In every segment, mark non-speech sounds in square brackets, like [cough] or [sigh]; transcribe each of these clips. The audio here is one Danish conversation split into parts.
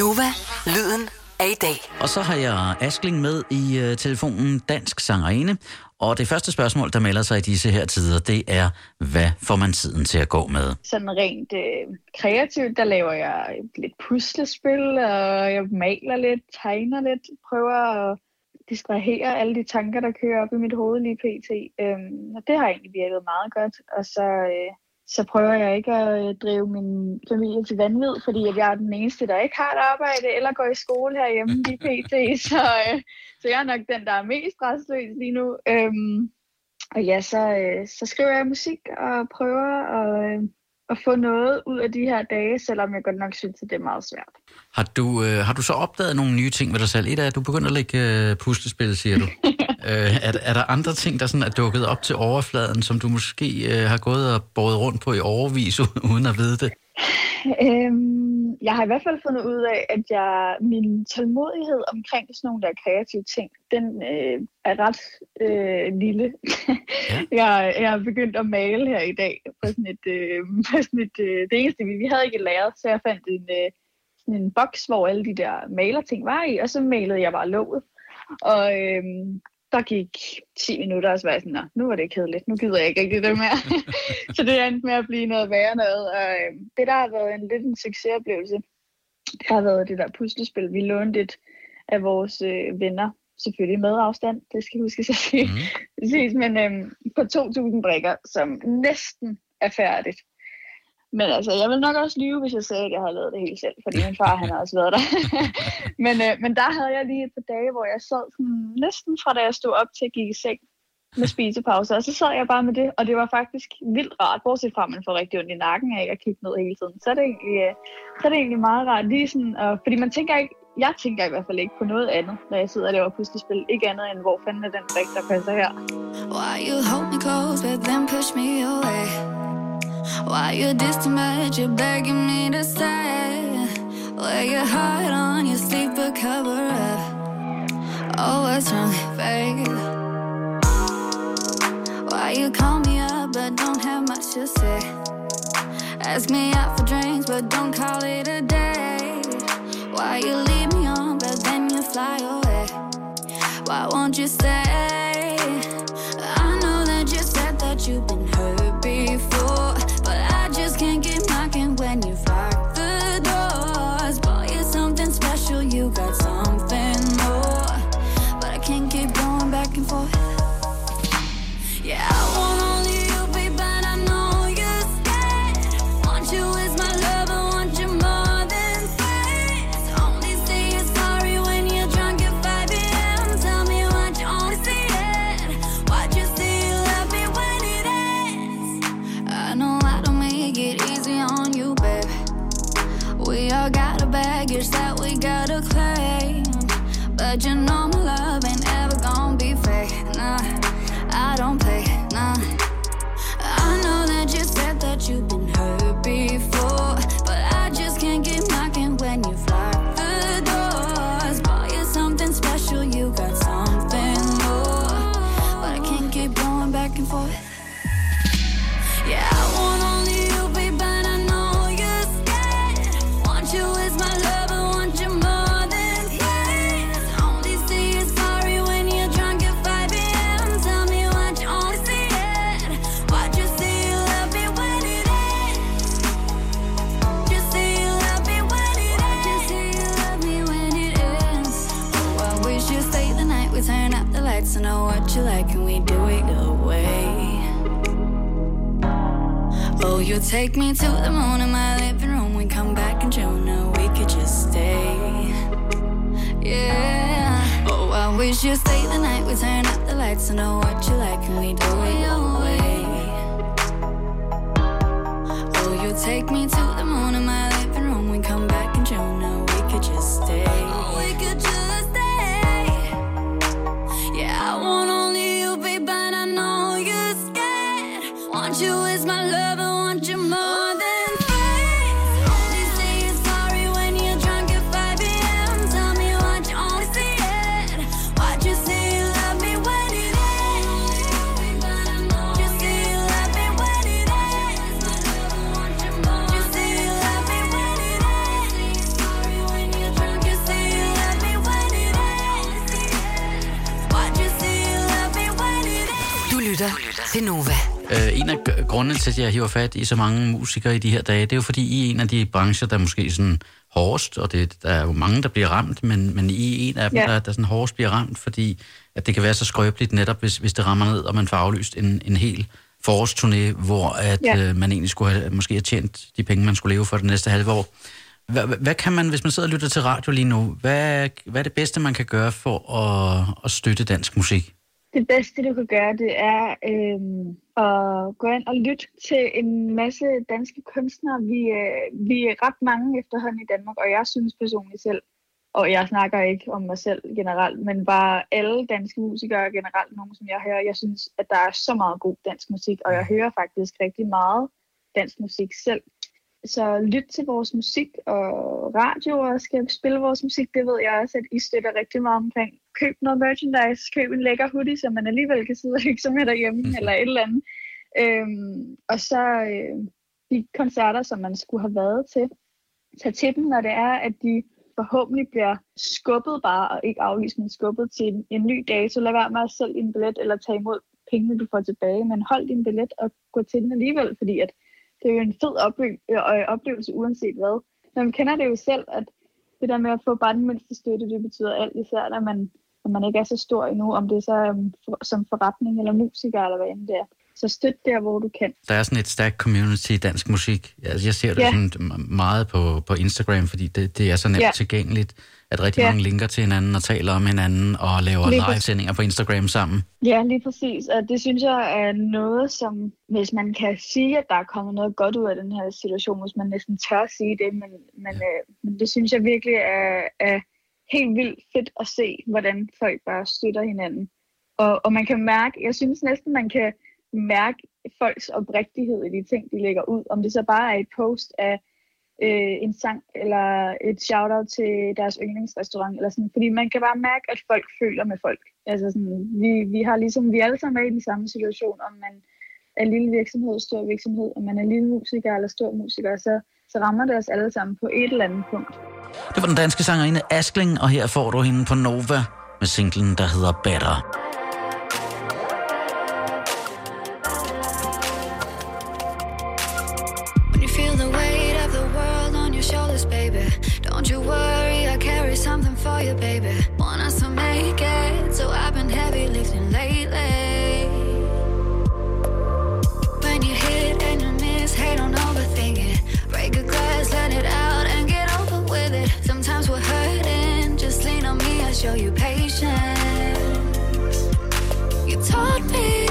Nova, lyden af i dag. Og så har jeg Askling med i øh, telefonen, dansk sangerinde. Og det første spørgsmål, der melder sig i disse her tider, det er, hvad får man tiden til at gå med? Sådan rent øh, kreativt, der laver jeg lidt puslespil, og jeg maler lidt, tegner lidt, prøver at distrahere alle de tanker, der kører op i mit hoved lige pt. Øhm, og det har egentlig virket meget godt. Og så, øh, så prøver jeg ikke at øh, drive min familie til vanvid, fordi jeg er den eneste, der ikke har et arbejde eller går i skole herhjemme lige [laughs] pt. Så, øh, så jeg er nok den, der er mest restløs lige nu. Øhm, og ja, så, øh, så skriver jeg musik og prøver at, øh, at få noget ud af de her dage, selvom jeg godt nok synes, at det er meget svært. Har du, øh, har du så opdaget nogle nye ting ved dig selv? Et er, at du begynder at lægge øh, puslespil, siger du. [laughs] øh, er, er der andre ting, der sådan er dukket op til overfladen, som du måske øh, har gået og båret rundt på i overvis, [laughs] uden at vide det? Øhm, jeg har i hvert fald fundet ud af, at jeg, min tålmodighed omkring sådan nogle der kreative ting, den øh, er ret øh, lille. Ja. [laughs] jeg, jeg har begyndt at male her i dag på sådan et, øh, [laughs] på sådan et øh, det eneste, vi, vi havde ikke lært, så jeg fandt en, øh, sådan en boks, hvor alle de der malerting var i, og så malede jeg bare låget. Og øh, der gik 10 minutter, og så var jeg sådan, nu var det kedeligt, nu gider jeg ikke rigtig det mere. [laughs] [laughs] så det endte med at blive noget værre noget. Og øh, det der har været en lidt en succesoplevelse, det har været det der puslespil. Vi lånte et af vores øh, venner, selvfølgelig med afstand, det skal huskes at sige. Mm. [laughs] Præcis, men øh, på 2.000 brikker, som næsten er færdigt. Men altså, jeg vil nok også lyve, hvis jeg sagde, at jeg havde lavet det helt selv, fordi min far, han har også været der. [laughs] men, øh, men der havde jeg lige et par dage, hvor jeg sad sådan, næsten fra da jeg stod op til at gik i seng med spisepause, og så sad jeg bare med det, og det var faktisk vildt rart, bortset fra, at man får rigtig ondt i nakken af at kigge ned hele tiden. Så er det egentlig, øh, så er det egentlig meget rart, lige sådan, og, fordi man tænker ikke, jeg tænker i hvert fald ikke på noget andet, når jeg sidder og laver puslespil. Ikke andet end, hvor fanden er den brik, der passer her. Why you hold me close, but then push me away? Why you distant, but you're begging me to stay? Lay your heart on your sleep, but cover up. Oh, what's wrong, babe? Why you call me up, but don't have much to say? Ask me out for drinks, but don't call it a day. Why you leave me on, but then you fly away? Why won't you stay? Lights. I know what you like, and we do it your way. Oh, you take me to the moon in my living room. We come back in June, or we could just stay. Yeah. Oh, I wish you'd stay the night. We turn up the lights. and I know what you like, and we do it your way. Oh, you take me to the moon in my lytter til Nova. Øh, en af grundene til, at jeg hiver fat i så mange musikere i de her dage, det er jo fordi, I er en af de brancher, der måske sådan hårdest, og det, der er jo mange, der bliver ramt, men, men I er en af dem, Ja. der, der sådan hårdest bliver ramt, fordi at det kan være så skrøbeligt netop, hvis, hvis det rammer ned, og man får aflyst en, en hel forårsturné, hvor at, Ja. øh, man egentlig skulle have, måske have tjent de penge, man skulle leve for det næste halve år. Hvad, hvad- hvad kan man, hvis man sidder og lytter til radio lige nu, hvad, hvad er det bedste, man kan gøre for at, at støtte dansk musik? Det bedste, du kan gøre, det er øhm, at gå ind og lytte til en masse danske kunstnere. Vi, øh, vi er ret mange efterhånden i Danmark, og jeg synes personligt selv, og jeg snakker ikke om mig selv generelt, men bare alle danske musikere generelt, nogen som jeg hører, jeg synes, at der er så meget god dansk musik, og jeg hører faktisk rigtig meget dansk musik selv. Så lyt til vores musik, og radioer skal spille vores musik, det ved jeg også, at I støtter rigtig meget omkring. Køb noget merchandise, køb en lækker hoodie, som man alligevel kan sidde og hygge sig med derhjemme, Mhm. eller et eller andet. Øhm, og så øh, de koncerter, som man skulle have været til, tag til dem, når det er, at de forhåbentlig bliver skubbet bare, og ikke aflyst, men skubbet til en, en ny dato. Lad være med at sælge din billet, eller tage imod pengene, du får tilbage, men hold din billet og gå til den alligevel, fordi at det er jo en fed oplevelse, øh, oplevelse uanset hvad. Man kender det jo selv, at det der med at få bare den mindste støtte, det betyder alt, især når man, når man ikke er så stor endnu, om det er så um, for, som forretning eller musiker eller hvad end det er. Så støt der, hvor du kan. Der er sådan et stærkt community i dansk musik. Altså, jeg ser det Ja. sådan meget på, på Instagram, fordi det, det er så nemt Ja. tilgængeligt, at rigtig Ja. mange linker til hinanden og taler om hinanden og laver Lige live-sendinger på Instagram sammen. Ja, lige præcis. Og det synes jeg er noget, som hvis man kan sige, at der er kommet noget godt ud af den her situation, hvis man næsten tør sige det, men, men, øh, men det synes jeg virkelig er, er helt vildt fedt at se, hvordan folk bare støtter hinanden. Og, og man kan mærke, jeg synes næsten, man kan mærke folks oprigtighed i de ting, de lægger ud. Om det så bare er et post af øh, en sang, eller et shout-out til deres yndlingsrestaurant, eller sådan. Fordi man kan bare mærke, at folk føler med folk. Altså sådan, vi, vi har ligesom, vi er alle sammen er i den samme situation, om man er lille virksomhed, stor virksomhed, om man er lille musiker eller stor musiker, så, så rammer det os alle sammen på et eller andet punkt. Det var den danske sangerinde Askling, og her får du hende på Nova med singlen, der hedder Better. When you feel the weight of the world on your shoulders, baby, don't you worry, I carry something for you, baby. Want us to make it, so I've been heavy lifting lately. Sometimes we're hurting, just lean on me, I'll show you patience. You taught me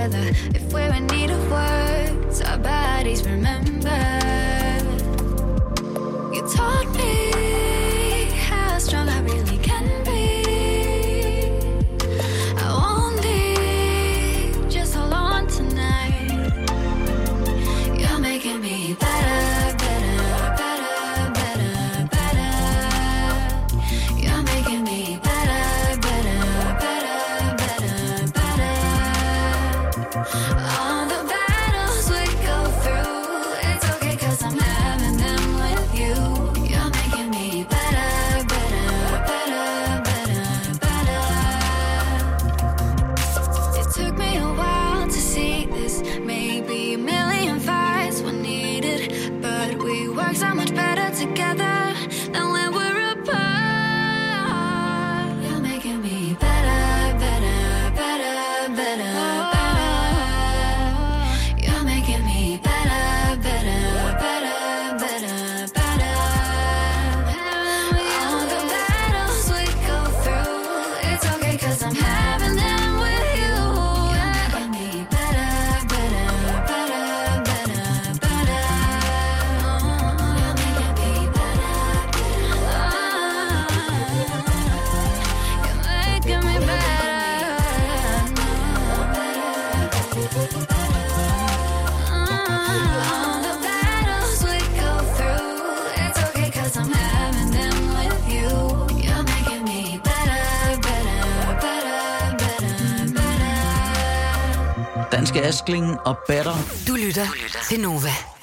weather. If we're in need of words, our bodies remember. Together than when we're apart. You're making me better, better, better, better, better. You're making me better, better, better, better, better. All the battles we go through, it's I'm having Askling og Batter. Du lytter til Nova.